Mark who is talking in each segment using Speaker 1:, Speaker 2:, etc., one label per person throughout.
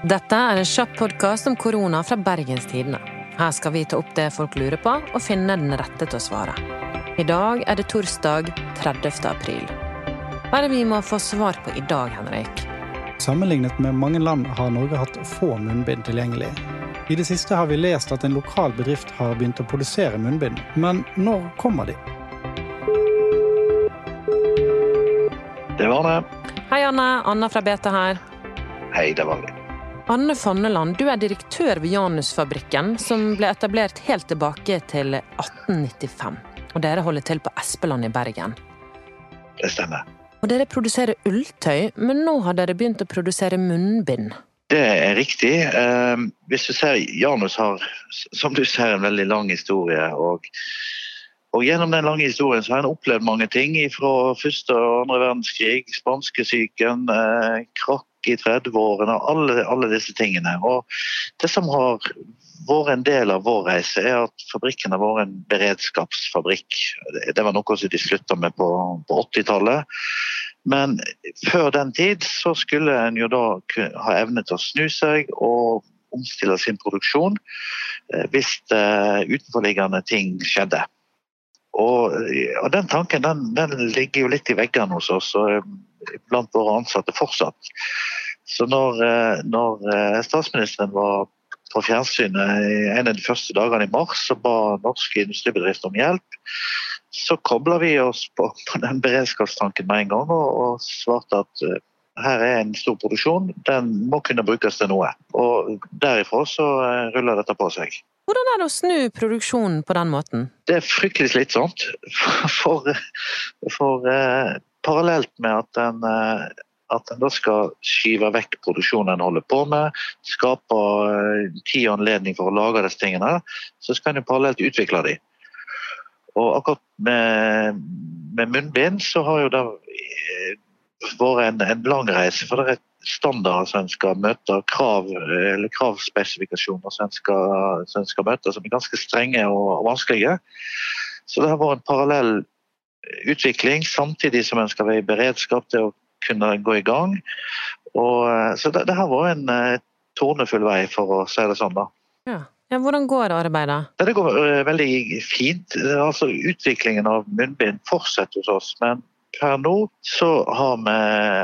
Speaker 1: Dette er en kjapp podkast om korona fra Bergens Tidende. Her skal vi ta opp det folk lurer på, og finne den rette til å svare. I dag er det torsdag 30. april. Hva er det vi må få svar på i dag, Henrik?
Speaker 2: Sammenlignet med mange land har Norge hatt få munnbind tilgjengelig. I det siste har vi lest at en lokal bedrift har begynt å produsere munnbind. Men når kommer de?
Speaker 3: Det var det.
Speaker 1: Hei, Anne. Anna fra BT her.
Speaker 3: Hei, det var det.
Speaker 1: Anne Fanneland, du er direktør ved Janusfabrikken, som ble etablert helt tilbake til 1895. Og dere holder til på Espeland i Bergen.
Speaker 3: Det stemmer.
Speaker 1: Og dere produserer ulltøy, men nå har dere begynt å produsere munnbind.
Speaker 3: Det er riktig. Eh, hvis du ser, Janus har, som du ser, en veldig lang historie. og og Gjennom den lange historien så har en opplevd mange ting fra første og andre verdenskrig, spanskesyken, eh, krakk i 30-årene, alle, alle disse tingene. Og Det som har vært en del av vår reise, er at fabrikken har vært en beredskapsfabrikk. Det var noe som de slutta med på, på 80-tallet. Men før den tid så skulle en jo da ha evne til å snu seg og omstille sin produksjon eh, hvis uh, utenforliggende ting skjedde. Og, og, Den tanken den, den, ligger jo litt i veggene hos oss og eh, blant våre ansatte fortsatt. Så når, når statsministeren var på fjernsynet en av de første dagene i mars og ba norske industribedrifter om hjelp, så kobla vi oss på, på, den beredskapstanken med en gang og, og svarte at her er en stor produksjon, den må kunne brukes til noe. Og derifra så ruller dette på seg.
Speaker 1: Hvordan er det å snu produksjonen på den måten?
Speaker 3: Det er fryktelig slitsomt. For, for, uh, parallelt med at den at en da skal skyve vekk produksjonen en holder på med, skape eh, tid og anledning for å lage disse tingene, så skal en jo parallelt utvikle dem. Og akkurat med, med, munnbind så har jo det eh, vært en, en lang reise. For det er standarder som en skal møte, krav, eller kravspesifikasjoner som en skal, som en skal møte, som er ganske strenge og vanskelige. Så det har vært en parallell utvikling, samtidig som en skal være i beredskap til å kunne gå i gang. Og, eh, så det, det har vært en uh, tornefull vei, for å si det sånn. da.
Speaker 1: Ja. Ja, hvordan går arbeidet?
Speaker 3: Det går uh, veldig fint. Altså, utviklingen av munnbind fortsetter hos oss, men per nå så har vi,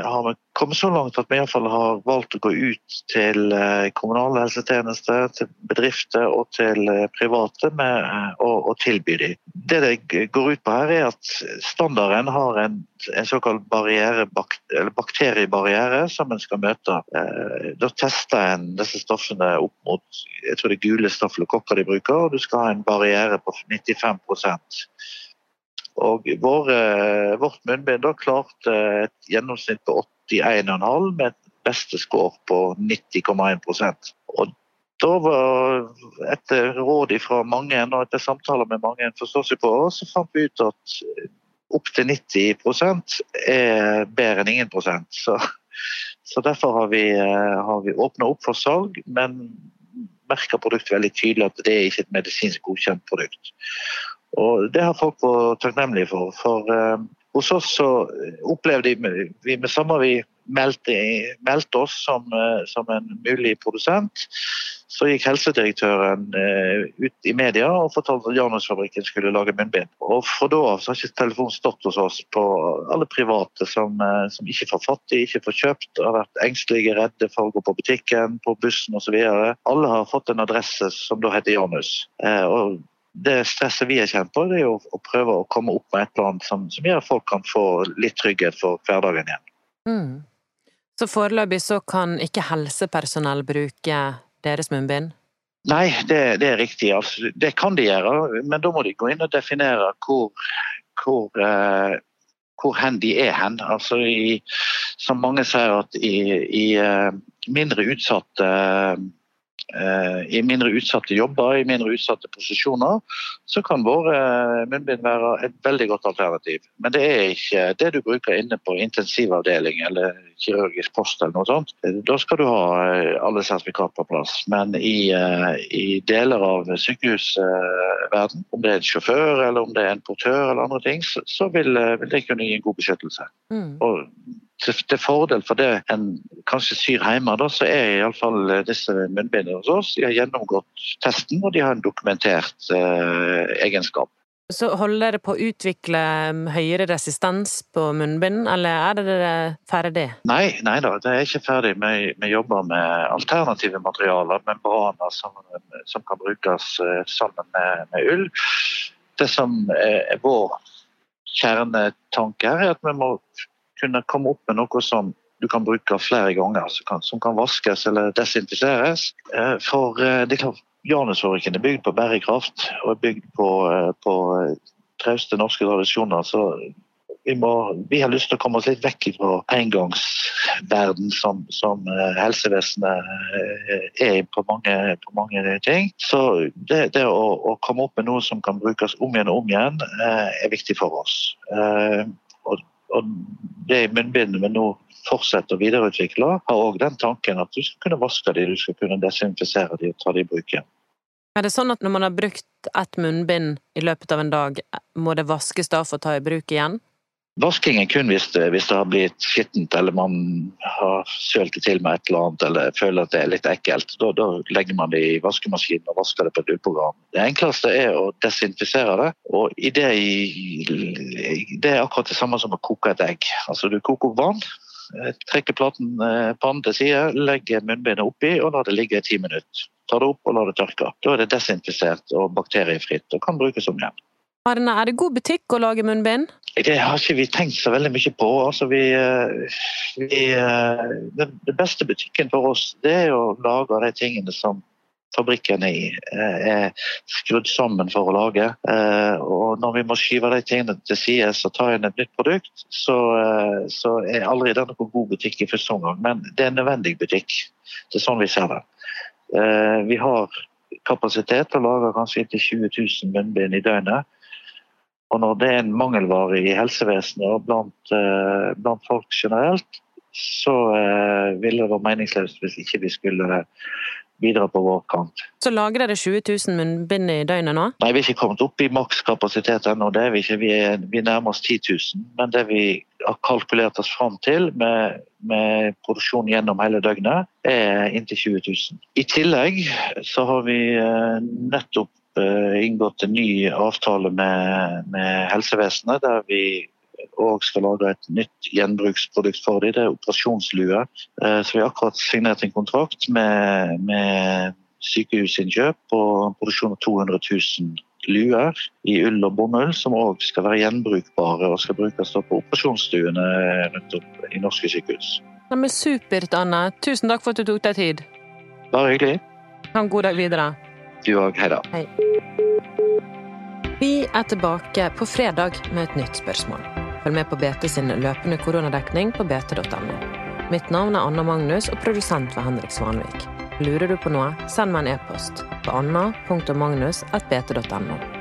Speaker 3: har vi kommet så langt at vi iallfall har valgt å gå ut til eh, kommunale helsetjenester, til bedrifter og til eh, private med å, å tilby dem. Det det går ut på her, er at standarden har en, en såkalt bak, bakteriebarriere som en skal møte. Eh, da tester en disse stoffene opp mot jeg tror det er gule stafylokokker de bruker, og du skal ha en barriere på 95 og vår, vårt munnbind da klarte et gjennomsnitt på 81,5 med beste score på 90,1% Og da var etter råd fra mange og etter samtaler med mange på, så fant vi ut at opptil 90 er bedre enn ingen prosent. Så, så derfor har vi, har vi åpna opp for salg, men merker produktet veldig tydelig at det er ikke et medisinsk godkjent produkt. Og Det har folk vært takknemlige for. For eh, hos oss så opplevde vi med samme vi meldte, meldte oss som, uh, som, en mulig produsent, så gikk helsedirektøren eh, ut i media og fortalte at Janusfabrikken skulle lage munnbind. Og Fra da av har ikke telefonen stått hos oss på alle private som, som ikke får fatt i, ikke får kjøpt, har vært engstelige, redde for å gå på butikken, på bussen osv. Alle har fått en adresse som da heter Janus. og det stresset vi har kjent på, det er jo å prøve å komme opp med et eller annet som, som gjør at folk kan få litt trygghet for hverdagen igjen. Mm.
Speaker 1: Så foreløpig så kan ikke helsepersonell bruke deres munnbind?
Speaker 3: Nei, det, det er riktig. Altså, det kan de gjøre, men da må de gå inn og definere hvor, hvor, eh, hvor hen de er hen. Altså i, som mange sier, at i, i eh, mindre utsatte Eh, i mindre utsatte jobber, i mindre utsatte posisjoner, så kan våre eh, munnbind være et veldig godt alternativ. Men det er ikke det du bruker inne på intensivavdeling eller kirurgisk post eller noe sånt. Da skal du ha eh, alle sertifikat på plass. Men i, i deler av sykehusverden, om det er en sjåfør eller om det er en portør eller andre ting, så vil, vil det kunne gi en god beskyttelse. Mm. Og til, fordel for det en kanskje syr hjemme, da, så er iallfall disse munnbindene hos oss. De har gjennomgått testen, og de har en dokumentert eh, egenskap.
Speaker 1: Så holder dere på å utvikle um, høyere resistens på munnbind, eller er det ferdig?
Speaker 3: Nei, nei da, det er ikke ferdig. Vi, vi jobber med alternative materialer, membraner som, som kan brukes eh, sammen med, med, ull. Det som er vår kjernetanke her, er at vi må kunne komme opp med noe som du kan bruke flere ganger, som kan, som kan vaskes eller desinfiseres. Eh, for eh, det er klart, Janusfabrikken er bygd på bærekraft og er bygd på, eh, på trauste norske tradisjoner. så vi, må, vi, har lyst til å komme oss litt vekk fra engangsverden som, som helsevesenet er på mange, på mange ting. Så det, det å, å, komme opp med noe som kan brukes om igjen og om igjen, er viktig for oss. Og, det munnbindet vi nå fortsetter å videreutvikle, har òg den tanken at du skal kunne vaske de, du skal kunne desinfisere de og ta de i bruk igjen.
Speaker 1: Er det sånn at når man har brukt ett munnbind i løpet av en dag, må det vaskes da for å ta i bruk igjen?
Speaker 3: Vasking er kun hvis det, hvis det har blitt skittent eller man har sølt det til med et eller annet eller føler at det er litt ekkelt. Da, da legger man det i vaskemaskinen og vasker det på et uprogram. Det enkleste er å desinfisere det. og det, det, er akkurat det samme som å koke et egg. Altså Du koker opp vann, eh, trekker platen eh, pannen til side, legger munnbindet oppi og lar det ligge i ti minutter. Tar det opp og lar det tørke. Da er det desinfisert og bakteriefritt og kan brukes om igjen.
Speaker 1: Arne, er det god butikk å lage munnbind?
Speaker 3: Det har ikke vi tenkt så veldig mye på. Altså, vi, eh, vi, eh, den beste butikken for oss det er å lage de tingene som fabrikken er, eh, er skrudd sammen for å lage. Og når vi må skyve de tingene til side og ta inn et nytt produkt, så, så er aldri det noen god butikk i første omgang. Men det er en nødvendig butikk. Det er sånn vi ser det. Vi har kapasitet til å lage kanskje inntil 20 000 munnbind i døgnet. Og når det er en mangelvare i helsevesenet og blant, eh, blant folk generelt, så eh, ville det vært meningsløst hvis ikke vi skulle bidra på vår kant.
Speaker 1: Så lager dere 20 000 munnbind i døgnet nå?
Speaker 3: Nei, vi er ikke kommet opp i makskapasitet ennå. Det er vi ikke. Vi, er, vi nærmer oss 10 000. Men det vi har kalkulert oss fram til med, med produksjon gjennom hele døgnet, er inntil 20 000. I tillegg så har vi eh, nettopp inngått en ny avtale med, med helsevesenet, der vi òg skal lage et nytt gjenbruksprodukt for dem. Det er operasjonslue. Eh, så vi har akkurat signert en kontrakt med, med sykehusinnkjøp på produksjon av 200 000 luer i ull og bomull, som òg skal være gjenbrukbare og skal brukes på operasjonsstuene rundt om i norske sykehus.
Speaker 1: Ja, men supert, Anne. Tusen takk for at du tok deg tid.
Speaker 3: Bare hyggelig.
Speaker 1: Ha en god dag videre.
Speaker 3: Du òg. Hei da.
Speaker 1: Hei. Vi er tilbake på fredag med et nytt spørsmål. Følg med på BT sin løpende koronadekning på bt.no. Mitt navn er Anna Magnus, og produsent var Henrik Svanvik. Lurer du på noe, send meg en e-post på anna.magnus.bt.no.